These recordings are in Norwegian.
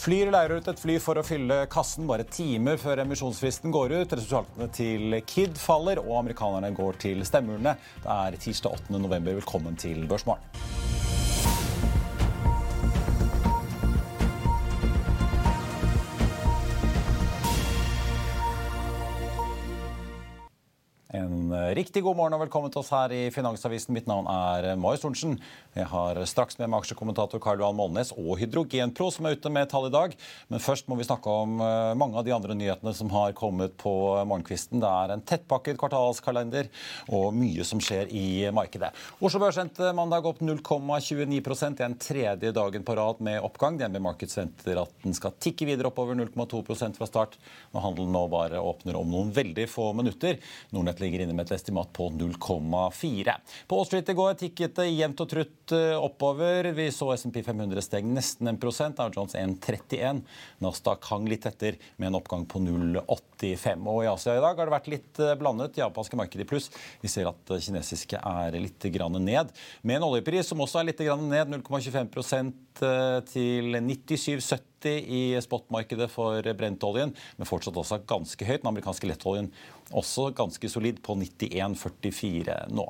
Flyr leier ut et fly for å fylle kassen bare timer før emisjonsfristen går ut. Resultatene til Kid faller, og amerikanerne går til stemmeurnene. Det er tirsdag 8. november. Velkommen til Børsmorgen. En riktig god morgen og velkommen til oss her i Finansavisen. Mitt navn er Mai Storensen. Jeg har straks med meg aksjekommentator Karl Johan Molnes og Hydrogenpro som er ute med tall i dag. Men først må vi snakke om eh, mange av de andre nyhetene som har kommet på morgenkvisten. Det er en tettpakket kvartalskalender og mye som skjer i markedet. Oslo Børs endte mandag opp 0,29 Det er en tredje dagen på rad med oppgang. DNB Markets venter at den skal tikke videre oppover 0,2% fra start når handelen nå bare åpner om noen veldig få minutter. Nordnett ligger inne med et estimat på 0,4. På Wall Street i går tikket det jevnt og trutt eh, oppover. Vi så SMP 500 steg nesten 1% Dow Jones 1,31. Nasdaq hang litt etter med en oppgang på 0,85. Og I Asia i dag har det vært litt blandet. blandet. Japanske markedet i pluss. Vi ser at det kinesiske er litt ned. Med en oljepris som også er litt ned, 0,25 eh, til 97,70 i spotmarkedet for brentoljen, men fortsatt også ganske høyt. Den amerikanske lettoljen også ganske solid på 91,44 nå.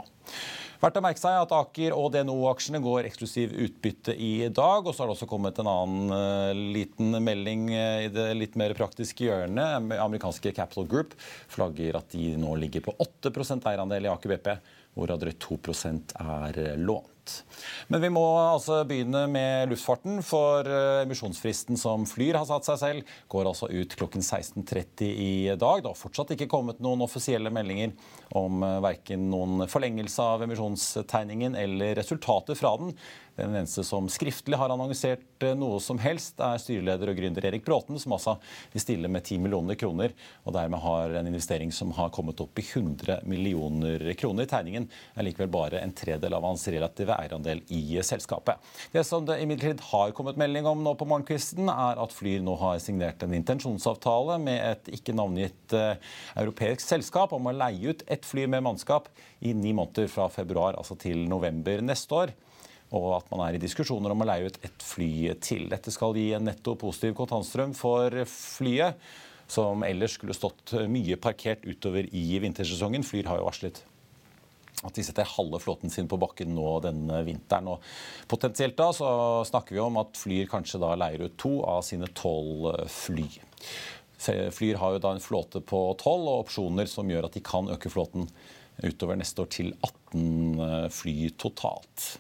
Verdt å merke seg at Aker og DNO-aksjene går eksklusiv utbytte i dag. Og så har det også kommet en annen uh, liten melding uh, i det litt mer praktiske hjørnet. Amerikanske Capital Group flagger at de nå ligger på 8% eierandel i Aker BP, hvorav drøyt 2% er lån. Men vi må altså begynne med luftfarten, for eh, emisjonsfristen som Flyr har satt seg selv, går altså ut klokken 16.30 i dag. Det har fortsatt ikke kommet noen offisielle meldinger om eh, verken noen forlengelse av emisjonstegningen eller resultater fra den. Den eneste som skriftlig har annonsert eh, noe som helst, er styreleder og gründer Erik Bråten, som altså vil stille med 10 millioner kroner, og dermed har en investering som har kommet opp i 100 millioner kroner. Tegningen er likevel bare en tredel av hans relative eierandel i selskapet. Det som det imidlertid har kommet melding om nå på morgenkvisten, er at Flyr nå har signert en intensjonsavtale med et ikke navngitt uh, europeisk selskap om å leie ut et fly med mannskap i ni måneder fra februar altså til november neste år og at man er i diskusjoner om å leie ut et fly til. Dette skal gi en netto positiv kontantstrøm for flyet, som ellers skulle stått mye parkert utover i vintersesongen. Flyr har jo varslet at de setter halve flåten sin på bakken nå denne vinteren. Og potensielt da så snakker vi om at Flyr kanskje da leier ut to av sine tolv fly. Flyr har jo da en flåte på tolv og opsjoner som gjør at de kan øke flåten utover neste år til 18 fly totalt.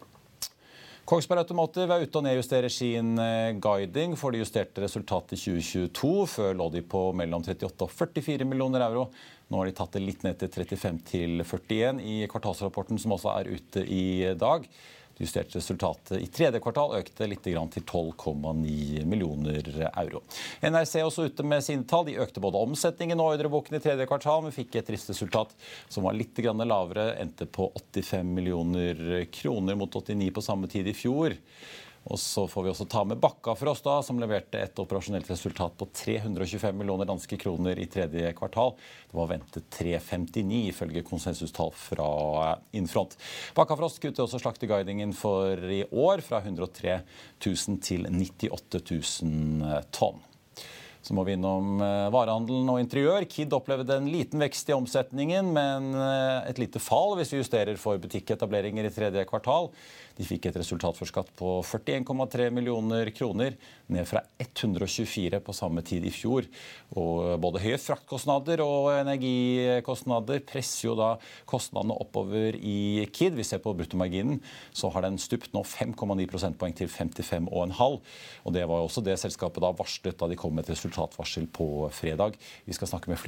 Kongsberg Automotive er ute og nedjusterer sin eh, guiding for det justerte resultatet i 2022. Før lå de på mellom 38 og 44 millioner euro. Nå har de tatt det litt ned til 35 til 41 i kvartalsrapporten som også er ute i dag. Justert resultatet i tredje kvartal økte litt til 12,9 millioner euro. NRC er også ute med sine tall. De økte både omsetningen og ordreboken i tredje kvartal, men fikk et driftsresultat som var litt lavere. Endte på 85 millioner kroner mot 89 på samme tid i fjor. Og så får vi også ta med Bakka for oss, da, som leverte et operasjonelt resultat på 325 millioner danske kroner i tredje kvartal. Det var ventet 359, ifølge konsensustall fra Infront. oss kutter også slakteguidingen for i år fra 103 000 til 98 000 tonn. Så må vi innom eh, varehandelen og interiør. Kid opplevde en liten vekst i omsetningen, men eh, et lite fall hvis vi justerer for butikketableringer i tredje kvartal. De fikk et resultat for skatt på 41,3 millioner kroner, ned fra 124 på samme tid i fjor. Og både høye fraktkostnader og energikostnader presser jo da kostnadene oppover i Kid. Vi ser på bruttomarginen, så har den stupt nå 5,9 prosentpoeng til 55,5. Og det var jo også det selskapet da varslet da de kom med et resultatvarsel på fredag. Vi skal snakke med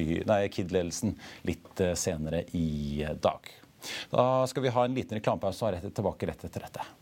Kid-ledelsen litt eh, senere i dag. Da skal vi ha en liten reklamepause og er tilbake rett etter dette.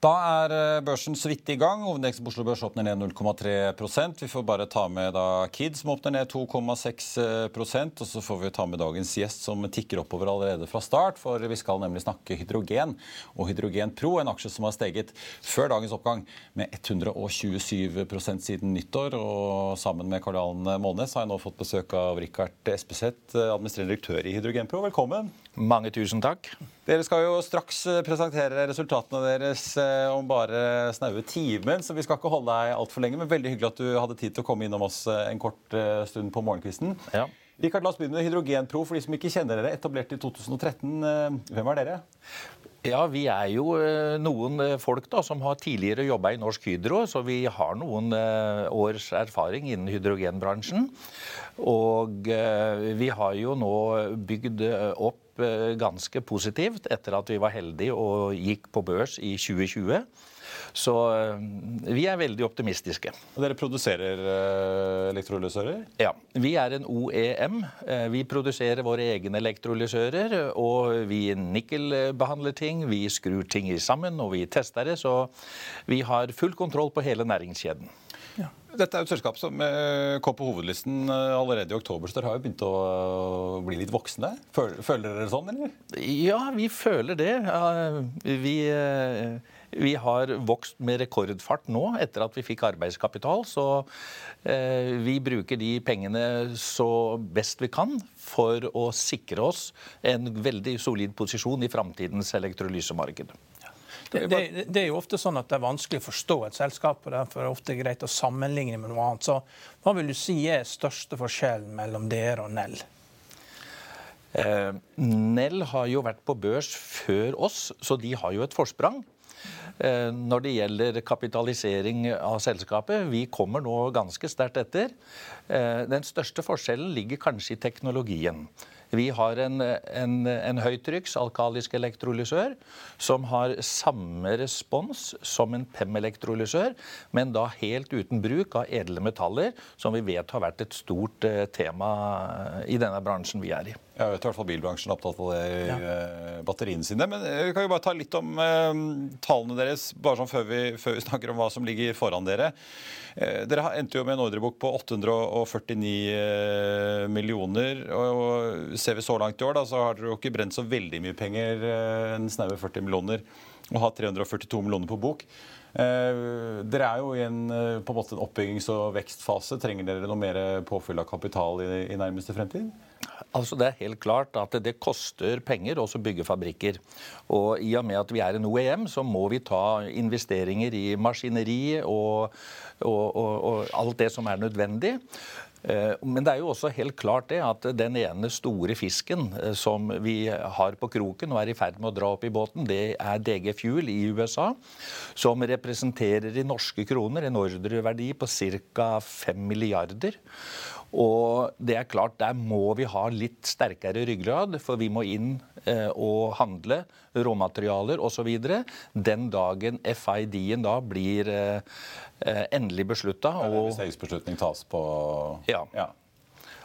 Da er eh, børsen så vidt i gang. Hovedindeksen på Oslo Børs åpner ned 0,3% Vi får bare ta med da Kid, som åpner ned 2,6% Og så får vi ta med dagens gjest, som tikker oppover allerede fra start. For vi skal nemlig snakke hydrogen og Hydrogen Pro, en aksje som har steget før dagens oppgang med 127% siden nyttår. Og sammen med Karl Johan Målnes har jeg nå fått besøk av Rikard Espeseth, administrerende direktør i Hydrogen Pro. Velkommen. Mange tusen takk. Dere skal jo straks presentere resultatene deres eh, om bare snaue timen, så vi skal ikke holde deg altfor lenge. Men veldig hyggelig at du hadde tid til å komme innom oss eh, en kort eh, stund på morgenkvisten. Ja. Rikard, la oss begynne med Hydrogenpro. For de som ikke kjenner dere, etablert i 2013. Hvem er dere? Ja, Vi er jo noen folk da, som har tidligere jobba i Norsk Hydro, så vi har noen års erfaring innen hydrogenbransjen. Og vi har jo nå bygd opp Eh, ganske positivt etter at vi var heldige og gikk på børs i 2020. Så eh, vi er veldig optimistiske. Og Dere produserer eh, elektrolysører? Ja. Vi er en OEM. Vi produserer våre egne elektrolysører. Og vi nikkelbehandler ting, vi skrur ting sammen og vi tester det. Så vi har full kontroll på hele næringskjeden. Ja. Dette er et selskap som eh, kom på hovedlisten eh, allerede i oktober, så dere har jo begynt å bli litt voksne. Føler dere det sånn, eller? Ja, vi føler det. Vi, eh, vi har vokst med rekordfart nå etter at vi fikk arbeidskapital. Så vi bruker de pengene så best vi kan for å sikre oss en veldig solid posisjon i framtidens elektrolysemarked. Det, det, det, er jo ofte sånn at det er vanskelig å forstå et selskap, og derfor er det ofte greit å sammenligne med noe annet. Så hva vil du si er største forskjellen mellom dere og Nell? Eh, Nell har jo vært på børs før oss, så de har jo et forsprang. Eh, når det gjelder kapitalisering av selskapet. Vi kommer nå ganske sterkt etter. Eh, den største forskjellen ligger kanskje i teknologien. Vi har en, en, en høytrykks alkalisk elektrolysør som har samme respons som en PEM-elektrolysør, men da helt uten bruk av edle metaller, som vi vet har vært et stort uh, tema i denne bransjen vi er i. Jeg vet i hvert fall bilbransjen er opptatt av det i ja. Eh, batteriene sine. Men eh, vi kan jo bare ta litt om eh, tallene deres, bare sånn før vi, før vi, snakker om hva som ligger foran dere. Eh, dere endte jo med en ordrebok på 849 eh, millioner. og, og Ser vi så langt i år, da, så har dere jo ikke brent så veldig mye penger, en snaue 40 millioner, og har 342 millioner på bok. Dere er jo i en, på en måte en oppbyggings- og vekstfase. Trenger dere noe mer påfyll av kapital i, i nærmeste fremtid? Altså Det er helt klart at det koster penger å bygge fabrikker. Og i og med at vi er en OEM, så må vi ta investeringer i maskineri og, og, og, og alt det som er nødvendig. Eh, men det er jo også helt klart det at den ene store fisken eh, som vi har på kroken og er i ferd med å dra opp i båten, det er DG Fuel i USA. Som representerer i norske kroner en ordreverdi på ca. 5 milliarder. Og det er klart, der må vi ha litt sterkere ryggrad, for vi må inn eh, og handle råmaterialer osv. den dagen FID-en da blir endelig beslutta. Ja, hvis eierbeslutning tas på Ja. ja.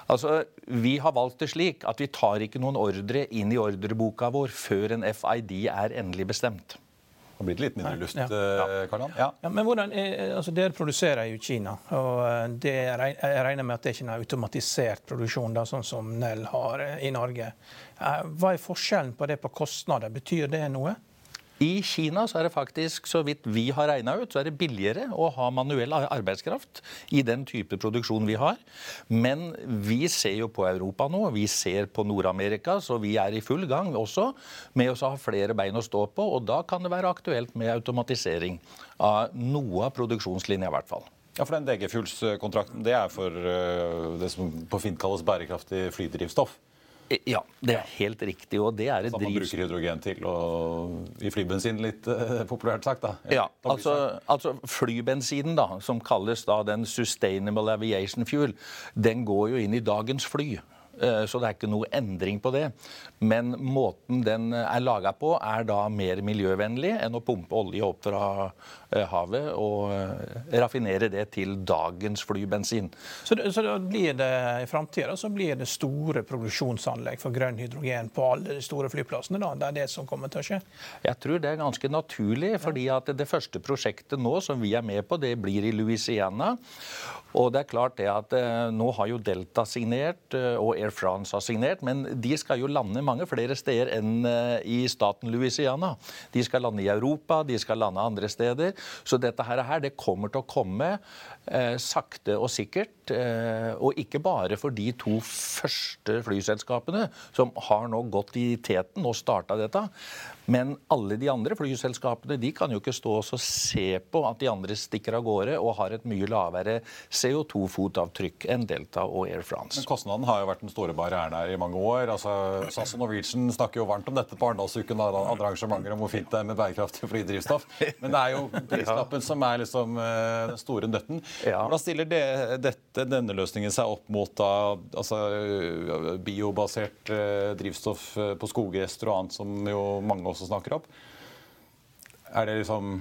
Altså, Vi har valgt det slik at vi tar ikke noen ordre inn i ordreboka vår før en FID er endelig bestemt. Det har blitt litt mindre luft, ja. eh, Karl? Ja. Ja, men hvordan, eh, altså Dere produserer jo i Kina. og eh, det, Jeg regner med at det ikke er en automatisert produksjon, da, sånn som Nell har eh, i Norge. Eh, Hva er forskjellen på det på kostnader? Betyr det noe? I Kina så er det faktisk, så vidt vi har regna ut, så er det billigere å ha manuell arbeidskraft i den type produksjon vi har. Men vi ser jo på Europa nå, vi ser på Nord-Amerika, så vi er i full gang også med å ha flere bein å stå på. Og da kan det være aktuelt med automatisering av noe av produksjonslinja, i hvert fall. Ja, for den DG Fuels-kontrakten det er for eh, det som på fint kalles bærekraftig flydrivstoff. Ja, det er helt riktig. og det er et Som man bruker hydrogen til og i flybensin, litt eh, populært sagt. da. Ja, altså, altså flybensinen, da, som kalles da den Sustainable Aviation Fuel, den går jo inn i dagens fly. Eh, Så det er ikke noe endring på det. Men måten den er laga på, er da mer miljøvennlig enn å pumpe olje opp fra eh, havet og eh, raffinere det til dagens flybensin. Så, det, så blir det i framtida blir det store produksjonsanlegg for grønn hydrogen på alle de store flyplassene? da, Det er det som kommer til å skje? Jeg tror det er ganske naturlig, fordi at det første prosjektet nå som vi er med på, det blir i Louisiana. Og det er klart det at eh, nå har jo Delta signert, og Air France har signert, men de skal jo lande mange flere steder enn eh, i staten Louisiana. De skal lande i Europa, de skal lande andre steder. Så dette her, det kommer til å komme eh, sakte og sikkert. Eh, og ikke bare for de to første flyselskapene som har nå gått i teten og starta dette. Men alle de andre flyselskapene de kan jo ikke stå og se på at de andre stikker av gårde og har et mye lavere CO2-fotavtrykk enn Delta og Air France. Men Kostnaden har jo vært den store barrieren her i mange år. Altså, SAS og Norwegian snakker jo varmt om dette på Arendalsuken og andre arrangementer om hvor fint det er med bærekraftig flydrivstoff. Men det er jo prislappen som er liksom eh, den store nøtten. Hvordan stiller det, dette, denne løsningen seg opp mot da, altså, biobasert eh, drivstoff eh, på skogrester og annet, som jo mange også snakker opp? Er det liksom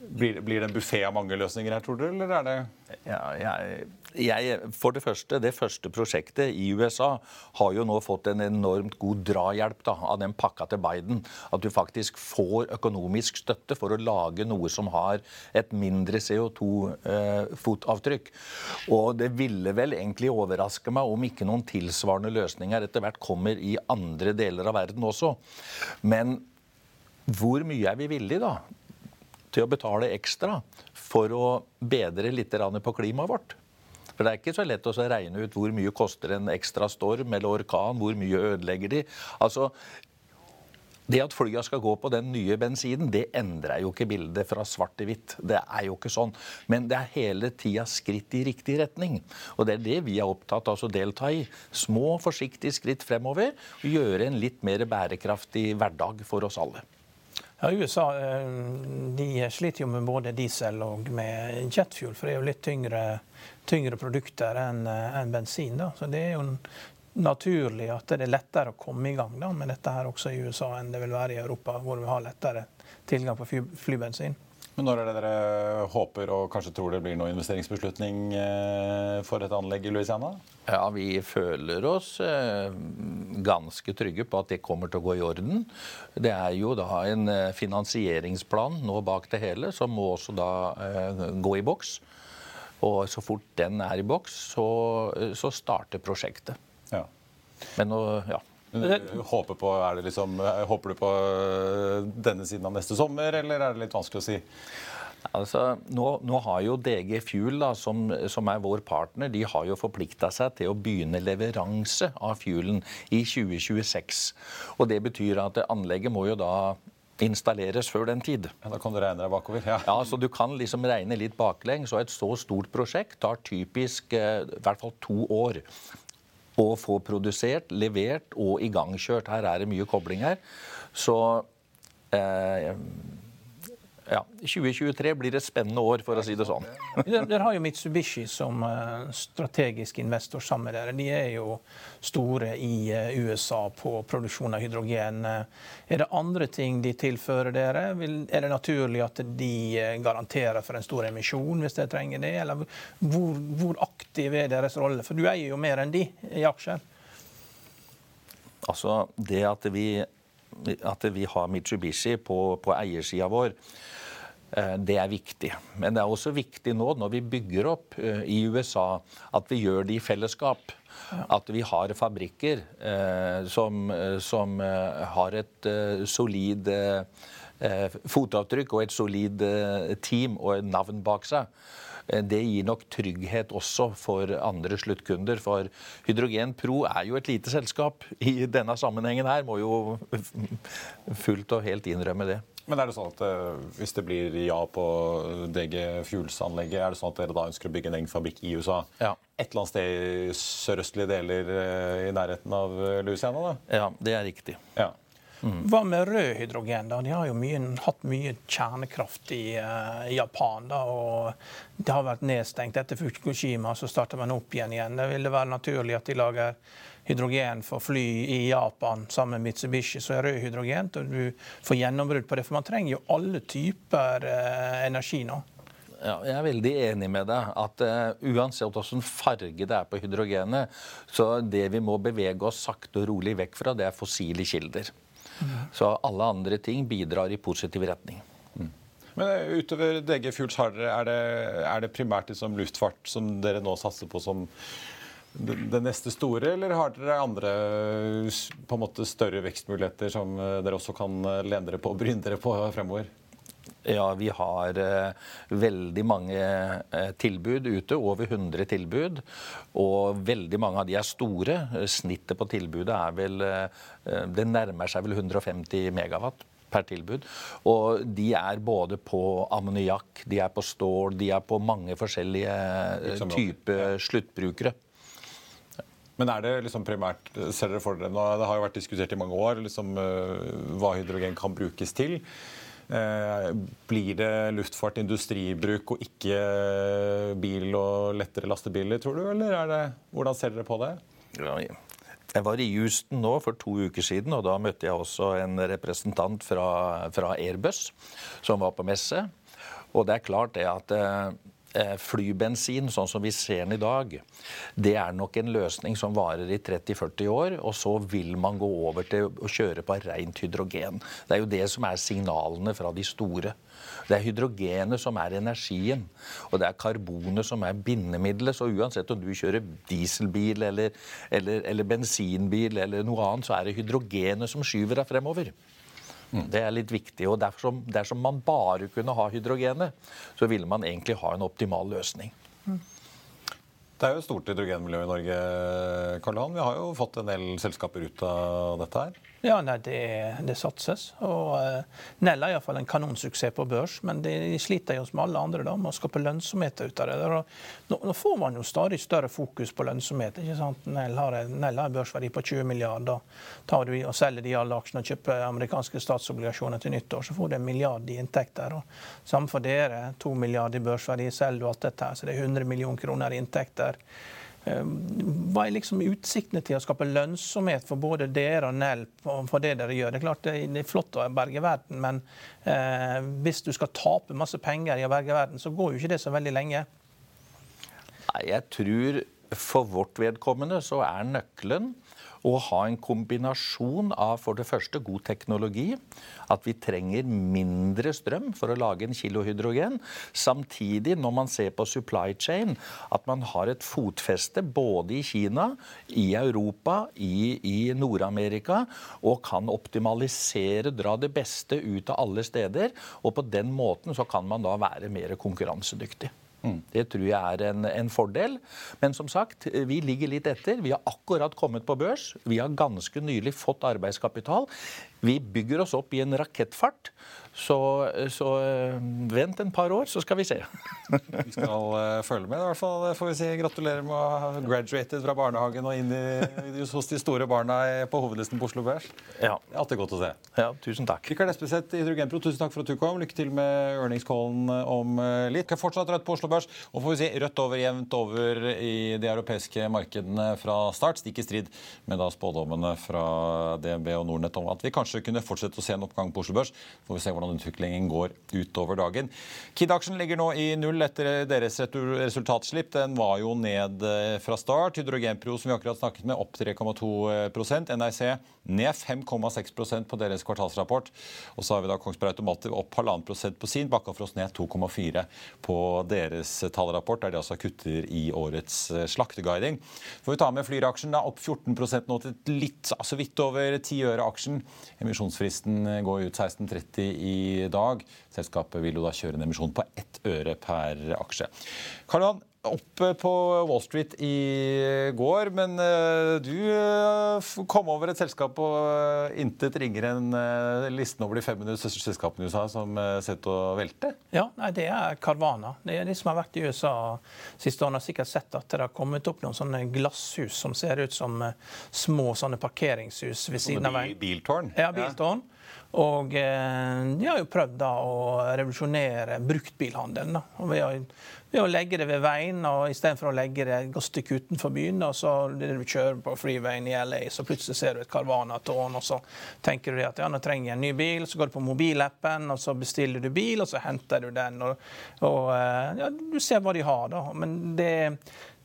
blir, blir det en buffé av mange løsninger her, tror du? eller er det Ja, jeg, jeg, for det første, det første prosjektet i USA har jo nå fått en enormt god drahjelp da, av den pakka til Biden. At du faktisk får økonomisk støtte for å lage noe som har et mindre CO2-fotavtrykk. Og det ville vel egentlig overraske meg om ikke noen tilsvarende løsninger etter hvert kommer i andre deler av verden også. Men hvor mye er vi villige da til å betale ekstra for å bedre litt på klimaet vårt? For Det er ikke så lett å regne ut hvor mye koster en ekstra storm eller orkan, hvor mye ødelegger de. Altså, det at flya skal gå på den nye bensinen, det endrer jo ikke bildet fra svart til hvitt. Det er jo ikke sånn. Men det er hele tida skritt i riktig retning. Og det er det vi er opptatt av å delta i. Små, forsiktige skritt fremover. Og gjøre en litt mer bærekraftig hverdag for oss alle. Ja, USA eh, de sliter jo med både diesel og med jetfuel, for det er jo litt tyngre, tyngre produkter enn en bensin. da. Så det er jo naturlig at det er lettere å komme i gang da, med dette her også i USA enn det vil være i Europa, hvor vi har lettere tilgang på fly, flybensin. Men når er det dere håper og kanskje tror det blir noen investeringsbeslutning eh, for et anlegg i Louisiana? Ja, Vi føler oss eh, ganske trygge på at det kommer til å gå i orden. Det er jo da en eh, finansieringsplan nå bak det hele, som må også da eh, gå i boks. Og så fort den er i boks, så, så starter prosjektet. Ja. Men nå, ja. Håper, på, er det liksom, håper du på eh, denne siden av neste sommer, eller er det litt vanskelig å si? Altså, nå, nå har jo DG Fuel, da, som, som er vår partner, de har jo forplikta seg til å begynne leveranse av fuelen i 2026. Og Det betyr at anlegget må jo da installeres før den tid. Ja, da kan du regne deg bakover. Ja. Ja, så Du kan liksom regne litt baklengs, og et så stort prosjekt tar typisk eh, i hvert fall to år å få produsert, levert og igangkjørt. Her er det mye kobling her. Så eh, Ja, 2023 blir et spennende år, for å si det sånn. Dere har jo Mitsubishi som eh, strategisk investor sammen med dere. De er jo store i eh, USA på produksjon av hydrogen. Eh, er det andre ting de tilfører dere? Er det naturlig at de garanterer for en stor emisjon hvis de trenger det? Eller hvor, hvor aktiv er deres rolle? For du eier jo mer enn de i aksjer. Altså, det at vi at vi har Mitsubishi på, på eiersida vår, Eh, det er viktig. Men det er også viktig nå når vi bygger opp eh, i USA, at vi gjør det i fellesskap. At vi har fabrikker eh, som, som har et solid fotavtrykk og et solid team og et navn bak seg. Det gir nok trygghet også for andre sluttkunder. For Hydrogen Pro er jo et lite selskap i denne sammenhengen her. Må jo fullt og helt innrømme det. Men er det sånn at uh, hvis det blir ja på DG Fuels-anlegget, er det sånn at dere da ønsker å bygge en egen fabrikk i USA? Ja. Et eller annet sted i sørøstlige deler uh, i nærheten av eh, Louisiana? da? Ja, det er riktig. Ja. Hva med rød hydrogen? da? De har jo mye, hatt mye kjernekraft i uh, Japan. da, og Det har vært nedstengt. Etter Fukushima så starter man opp igjen. igjen. Det ville være naturlig at de lager hydrogen for fly i Japan sammen med Mitsubishi, så er rød hydrogen. Og du får gjennombrudd på det. For man trenger jo alle typer uh, energi nå. Ja, jeg er veldig enig med deg. at uh, Uansett hvilken farge det er på hydrogenet, så det vi må bevege oss sakte og rolig vekk fra, det er fossile kilder. Så alle andre ting bidrar i positiv retning. Mm. Men eh, utover DG Fuels, er det, er det primært liksom luftfart som dere nå satser på som det neste store, eller har dere andre på en måte større vekstmuligheter som eh, dere også kan eh, lene dere på og bryne dere på fremover? Ja, vi har eh, veldig mange eh, tilbud ute. Over 100 tilbud. Og veldig mange av de er store. Snittet på tilbudet er vel eh, Det nærmer seg vel 150 megawatt per tilbud. Og de er både på ammoniakk, de er på stål, de er på mange forskjellige eh, typer sluttbrukere. Men er det liksom primært, ser dere for dere nå, Det har jo vært diskutert i mange år liksom, eh, hva hydrogen kan brukes til. Eh, blir det luftfart, industribruk og ikke bil og lettere lastebiler, tror du? Eller er det, hvordan ser dere på det? Jeg var i Houston nå for to uker siden, og da møtte jeg også en representant fra, fra Airbus som var på messe. Og det er klart det at eh, Eh, flybensin, sånn som vi ser den i dag, det er nok en løsning som varer i 30-40 år. Og så vil man gå over til å kjøre på rent hydrogen. Det er jo det som er signalene fra de store. Det er hydrogenet som er energien, og det er karbonet som er bindemiddelet. Så uansett om du kjører dieselbil eller, eller, eller bensinbil eller noe annet, så er det hydrogenet som skyver deg fremover. Det er litt viktig. og Dersom, dersom man bare kunne ha hydrogenet, så ville man egentlig ha en optimal løsning. Det er jo et stort hydrogenmiljø i Norge. Karl Han. Vi har jo fått en del selskaper ut av dette her. Ja, nei, det, det, satses. Og uh, Nell er iallfall en kanonsuksess på børs, men de sliter jo som alle andre da, med å skape lønnsomhet ut av det. Nå, nå, får man jo stadig større fokus på lønnsomhet. ikke sant? Nell har, en børsverdi på 20 milliarder. Tar du og selger de alle aksjene og kjøper amerikanske statsobligasjoner til nyttår, så får du en milliard i inntekter. Og samme for dere. To milliarder i børsverdi, selger du alt dette her, så det er 100 millioner kroner i inntekter. Eh, hva er liksom utsiktene til å skape lønnsomhet for både dere og Nell for det dere gjør? Det er klart det er flott å berge verden, men eh, hvis du skal tape masse penger i å berge verden, så går jo ikke det så veldig lenge. Nei, jeg tror for vårt vedkommende så er nøkkelen å ha en kombinasjon av for det første god teknologi, at vi trenger mindre strøm for å lage en kilo hydrogen. Samtidig, når man ser på supply chain, at man har et fotfeste både i Kina, i Europa, i, i Nord-Amerika, og kan optimalisere, dra det beste ut av alle steder. Og på den måten så kan man da være mer konkurransedyktig. Mm. Det tror jeg er en, en, fordel. Men som sagt, vi ligger litt etter. Vi har akkurat kommet på børs. Vi har ganske nylig fått arbeidskapital. Vi bygger oss opp i en rakettfart. Så, så øh, vent en par år, så skal vi se. vi skal uh, følge med. i hvert fall får vi si Gratulerer med å ha graduated fra barnehagen og inn i, hos de store barna på hovedlisten på Oslo Børs. Ja. Alltid godt å se. Ja, tusen takk. Rikard Espeseth i Hydrogenpro, tusen takk for at du kom. Lykke til med earningscallen om litt. Fortsatt rødt på Oslo Børs. Og får vi si rødt over jevnt over i de europeiske markedene fra start. Stikk i strid med da spådommene fra DNB og Nordnett om at vi kanskje kunne fortsette å se en oppgang på Oslo Børs. Får vi se hvordan utviklingen går utover dagen. Kid-aksjen ligger nå i null etter deres resultatslipp. Den var jo ned eh, fra start. Hydrogenpro, som vi akkurat snakket med, opp 3,2% NIC ned 5,6% på deres kvartalsrapport. Og så har vi da Kongsberg Automativ opp 1,5 prosent på sin. Bakkafrost ned 2,4 på deres tallrapport, der de altså kutter i årets eh, slakteguiding. Får vi ta med Flyr-aksjen da opp 14% nå til litt, altså vidt over 10 øre aksjen. Emisjonsfristen går ut 16.30 i dag. Selskapet vil jo da kjøre en emisjon på ett øre per aksje. Karl Johan, opp på Wall Street i går, men eh, du eh, kom over et selskap eh, intet ringere enn listen over de 500 største selskapene i USA som ser ut til å velte? Ja, nei, det er Carvana. Det er de som har vært i USA siste årene. Har sikkert sett at det har kommet opp noen sånne glasshus som ser ut som små sånne parkeringshus ved siden av veien. Biltårn? Ja, biltårn. Ja. Og eh, de har jo prøvd da å revolusjonere bruktbilhandelen. da. Og ved, å, ved å legge det ved veien og istedenfor å legge det et stykke utenfor byen. og så du kjører på freewayen i LA, så plutselig ser du et Carvana-tårn, og så tenker du at ja, nå trenger jeg en ny bil. Så går du på mobilappen, og så bestiller du bil, og så henter du den. Og, og eh, ja, du ser hva de har, da. Men det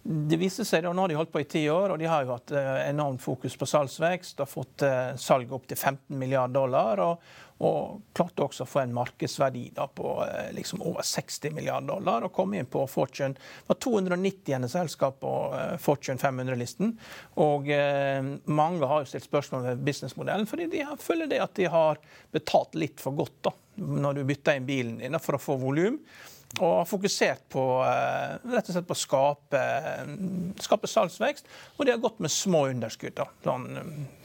det viste seg da, Nå har de holdt på i ti år, og de har jo hatt eh, enormt fokus på salgsvekst. har fått eh, salg opp til 15 milliarder dollar. og, og klarte også å få en markedsverdi da, på eh, liksom over 60 milliarder dollar. Og kom inn på Fortune. Det var 290. selskap på Fortune 500-listen. Og eh, mange har jo stilt spørsmål ved businessmodellen, fordi de føler det at de har betalt litt for godt da, når du bytter inn bilen din for å få volum og har fokusert på, eh, rett og slett på å skape, skape, salgsvekst. Og de har gått med små underskudd, sånn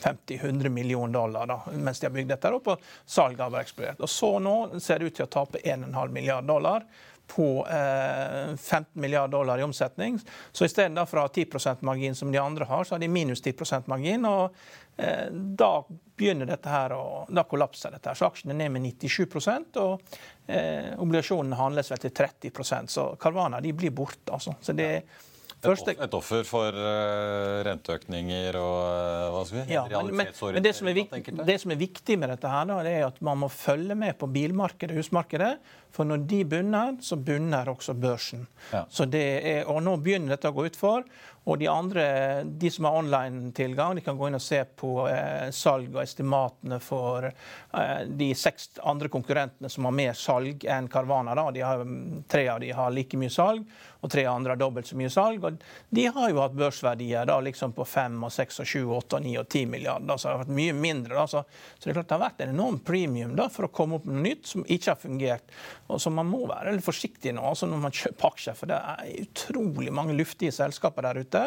50-100 millioner dollar, da, mens de har bygd dette opp. Og salget har eksplodert. Og så nå ser det ut til å tape 1,5 milliard dollar på eh, 15 milliarder dollar i omsetning. Så istedenfor å ha 10% margin som de andre har, så har de minus 10% margin. og eh, Da begynner dette her, og da kollapser dette. her. Så aksjene er ned med 97 og eh, obligasjonene handles vel til 30% Så Carvana de blir borte. altså. Så det Første... Et offer for uh, renteøkninger og uh, hva skal vi? Ja, men, men det, som viktig, det, som er viktig med dette, her, da, det er at man må følge med på bilmarkedet, husmarkedet. For når de bunner, så bunner også børsen. Ja. Er, og nå begynner dette å gå utfor. Og de andre, de som har online-tilgang, de kan gå inn og se på eh, salg og estimatene for eh, de seks andre konkurrentene som har mer salg enn Carvana. Har, tre av de har like mye salg, og tre andre har dobbelt så mye salg. Og de har jo hatt børsverdier da, liksom på 5, 6, 7, 8, 9 og 10 milliarder. Så det har vært mye mindre. Da, så, så, det er klart det har vært en enorm premium da, for å komme opp med noe nytt som ikke har fungert. Og som Man må være litt forsiktig nå altså når man kjøper aksjer, for det er utrolig mange luftige selskaper der ute.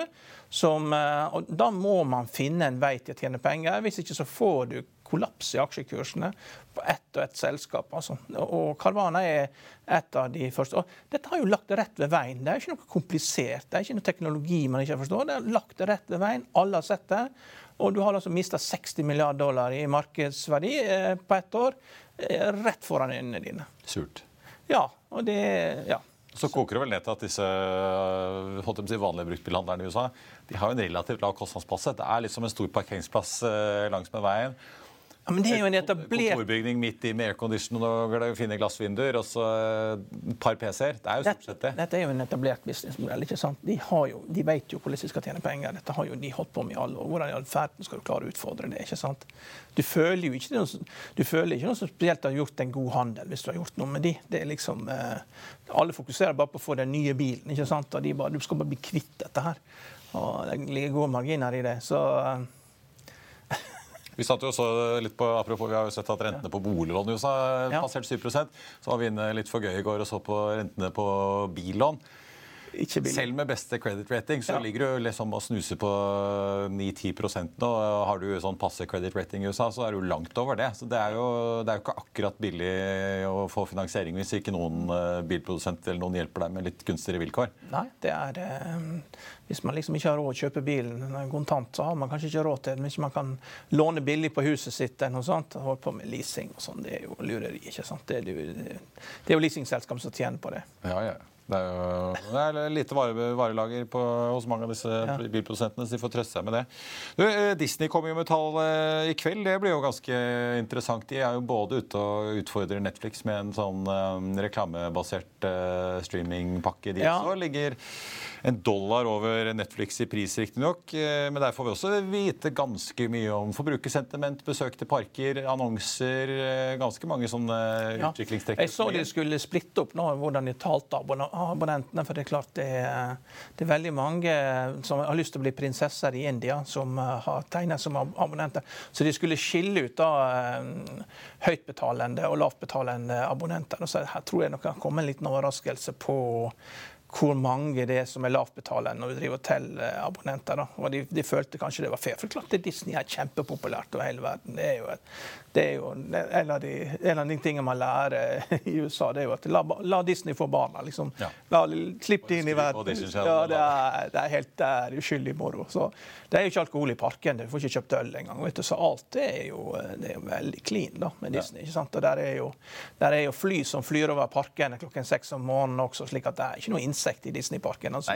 Som, eh, og Da må man finne en vei til å tjene penger. Hvis ikke så får du kollaps i aksjekursene på ett og ett selskap. Altså. Og Carvana er et av de første. Og dette har jo lagt det rett ved veien. Det er ikke noe komplisert. Det er ikke noe teknologi man ikke forstår. Det er lagt det rett ved veien. Alle har sett det. Og du har altså mista 60 milliarder dollar i markedsverdi eh, på ett år. Eh, rett foran øynene dine. Surt. Ja. og det, ja. Så koker det vel ned til at disse holdt si, vanlige bruktbilhandlerne i USA de har jo en relativt lav kostnadsplass. Det er liksom en stor parkeringsplass eh, langs med veien. Ja, men det er jo en etablert... Kontorbygning midt i med aircondition og fine glassvinduer og så et par PC-er. Det er jo stort sett det. Dette er jo en etablert businessmodell. ikke sant? De, har jo, de vet jo hvordan de skal tjene penger. Dette har jo de holdt på med i alle år. Hvordan i all verden skal du klare å utfordre det? ikke sant? Du føler jo ikke noe, du føler ikke noe som spesielt har gjort en god handel hvis du har gjort noe med de. Det er liksom, eh, Alle fokuserer bare på å få den nye bilen. ikke sant? Og de bare, Du skal bare bli kvitt dette her. Og Det ligger gode marginer i det. så... Eh, vi satt jo også litt på, apropos, vi har jo sett at rentene på boliglån i USA passert 7 Så var vi inne litt for gøy i går og så på rentene på billån. Ikke billig. Selv med beste credit rating så Ja. ligger du liksom og snuser på 9-10% nå. Har du sånn passe credit rating i USA, så er du langt over det. Så det er jo, det er jo ikke akkurat billig å få finansiering hvis ikke noen bilprodusenter bilprodusent eller noen hjelper deg med litt gunstigere vilkår. Nei, det er eh, Hvis man liksom ikke har råd å kjøpe bilen kontant, så har man kanskje ikke råd til det. Men hvis man kan låne billig på huset sitt eller noe sånt, holde på med leasing og sånn, det er jo lureri. ikke sant? Det er jo, det er jo leasingselskap som tjener på det. Ja, ja. Det er jo det er lite vare, varelager på, hos mange av disse bilprodusentene, så de får trøste seg med det. Du, eh, Disney kommer jo med tall eh, i kveld. Det blir jo ganske interessant. De er jo både ute og utfordrer Netflix med en sånn um, reklamebasert uh, streamingpakke. De Ja. også ligger en dollar over Netflix i pris, riktignok. Men der får vi også vite ganske mye om forbrukersentiment, besøk til parker, annonser. Ganske mange sånne Ja. utviklingstrekk. Jeg så de skulle splitte opp nå hvordan de talte abonnentene. For det er klart det er, det er veldig mange som har lyst til å bli prinsesser i India, som eh, har tegnet som abonnenter. Så de skulle skille ut da eh, høytbetalende og lavtbetalende abonnenter. Og så her tror jeg nok kan komme en liten overraskelse på hvor mange det er som er lavtbetalende når vi driver og teller abonnenter. Da. Og de, de følte kanskje det var fair. For klart Disney er kjempepopulært over hele verden. Det er jo, et, det er jo en, av de, en av de tingene man lærer i USA, det er jo at la, la Disney få barna. liksom. Ja. La, Slipp de inn i verden. Ja, det er, det er helt det er uskyldig moro. Så det er jo ikke alkohol i parken. Du får ikke kjøpt øl engang. vet du. Så alt det er jo, det er jo veldig clean da, med Disney. ikke sant? Og der er, jo, der er jo fly som flyr over parkene klokken seks om morgenen også, slik at det er ikke noe insekt i Disney-parken. Altså,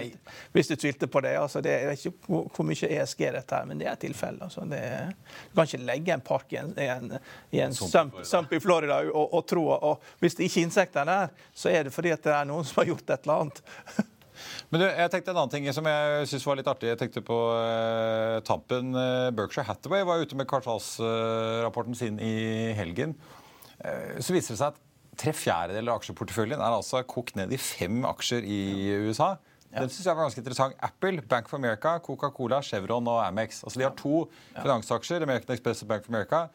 hvis du tvilte på det. altså det er ikke hvor, hvor mye ESG dette her, men det er tilfellet. Altså, er- du kan ikke legge en park i en, i en, i en sump, sump i Florida og, og tro og Hvis det ikke er insekter der, så er det fordi det er noen som har gjort et eller annet. Men du, jeg tenkte en annen ting som jeg synes var litt artig. Jeg tenkte på eh, tampen. Eh, Berkshire Hathaway var ute med kvartalsrapporten sin i helgen. Eh, så viser det seg at tre fjerdedeler av aksjeporteføljen er altså kokt ned i fem aksjer i USA. Den synes jeg var ganske interessant. Apple, Bank of America, Coca-Cola, Chevron og Amex. Altså De har to finansaksjer, American Express og Bank of America.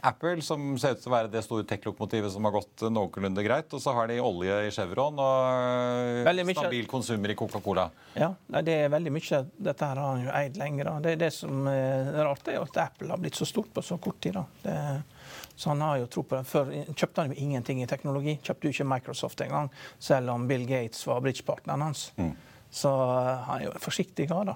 Apple, som ser ut til å være det store tech-lokomotivet som har gått noenlunde greit. Og så har de olje i Chevron og stabil konsumer i Coca-Cola. Ja, det er veldig mye. Dette her har han jo eid lenger. Da. Det, det som er rart, er at Apple har blitt så stort på så kort tid. Da. Det, så han har jo tro på det. Før kjøpte han jo ingenting i teknologi. Kjøpte jo ikke Microsoft engang, selv om Bill Gates var bridgepartneren hans. Så eh, han er jo en forsiktig kar, da.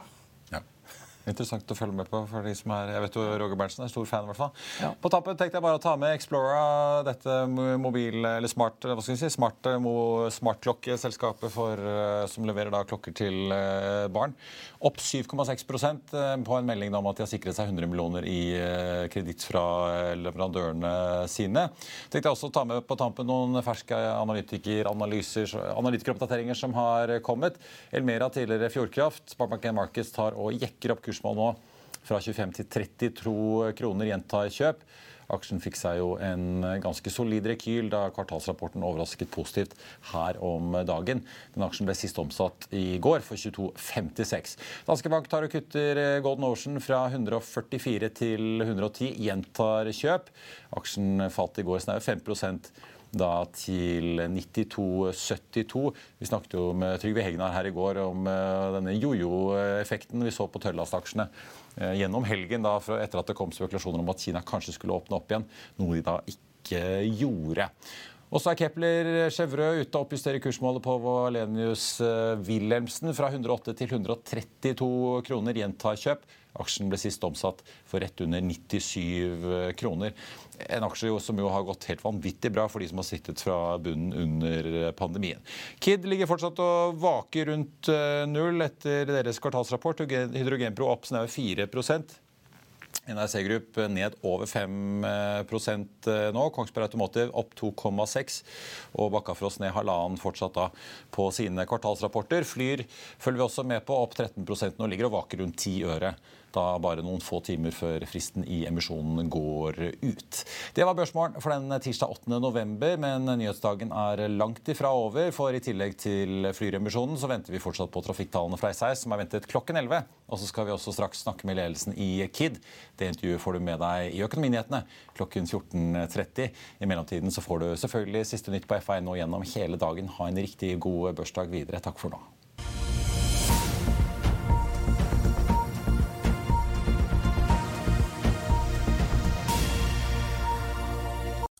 Interessant å følge med på for de som er Jeg vet jo Roger Berntsen er stor fan, i hvert fall. Ja. På tappen tenkte jeg bare å ta med Explora, dette mobil... Eller smart hva skal vi si, smart, eh, smartklokkeselskapet for, eh, som leverer da klokker til eh, barn. Opp 7,6 eh, på en melding om at de har sikret seg 100 millioner i kreditt fra leverandørene sine. Tenkte jeg også å ta med på tampen noen ferske analytikeranalyser, analytikeroppdateringer som har kommet. Elmera, tidligere Fjordkraft, Sparbank1 Markets tar og jekker opp kursmål nå fra 25 til 32 kroner, gjentar kjøp. Aksjen fikk seg jo en ganske solid rekyl da kvartalsrapporten overrasket positivt her om dagen. Den aksjen ble sist omsatt i går for 22,56. Danske Bank tar og kutter Golden Ocean fra 144 til 110, gjentar kjøp. Aksjen falt i går snaue 5 da til 92,72. Vi snakket jo med Trygve Hegnar her i går om eh, denne jojo-effekten vi så på tørrlastaksjene eh, gjennom helgen da, etter at det kom spekulasjoner om at Kina kanskje skulle åpne opp igjen, noe de da ikke gjorde. Og så er Kepler Chevreux ute og oppjusterer kursmålet på Valenius eh, Wilhelmsen fra 108 til 132 kroner. Gjentar kjøp. Aksjen ble sist omsatt for rett under 97 kroner. En aksje som jo har gått helt vanvittig bra for de som har sittet fra bunnen under pandemien. Kid ligger fortsatt og vaker rundt eh, null etter deres kvartalsrapport. Hydrogenpro opp snaue 4 NRC Group ned over 5% nå. Kongsberg Automotive opp 2,6 og Bakkafrost ned halvannen fortsatt da på sine kvartalsrapporter. Flyr følger vi også med på opp 13% nå, ligger og vaker rundt 10 øre. Da bare noen få timer før fristen i emisjonen går ut. Det var børsmålen for den tirsdag 8. november, men nyhetsdagen er langt ifra over. For i tillegg til flyremisjonen så venter vi fortsatt på trafikktallene fra SAS, som er ventet klokken 11. Og så skal vi også straks snakke med ledelsen i KID. Det intervjuet får du med deg i Økonominyhetene klokken 14.30. I mellomtiden så får du selvfølgelig siste nytt på F1 nå gjennom hele dagen. Ha en riktig god børsdag videre. Takk for nå.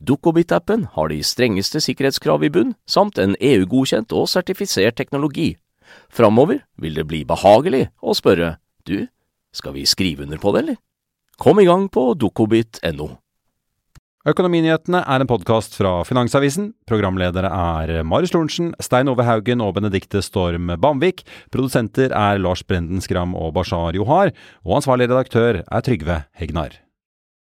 Dukkobit-appen har de strengeste sikkerhetskrav i bunn, samt en EU-godkjent og sertifisert teknologi. Framover vil det bli behagelig å spørre du, skal vi skrive under på det, eller? Kom i gang på dukkobit.no. Økonominyhetene er en podkast fra Finansavisen. Programledere er Marius Lorentzen, Stein Ove Haugen og Benedikte Storm Bamvik. Produsenter er Lars Brenden Skram og Bashar Johar. Og ansvarlig redaktør er Trygve Hegnar.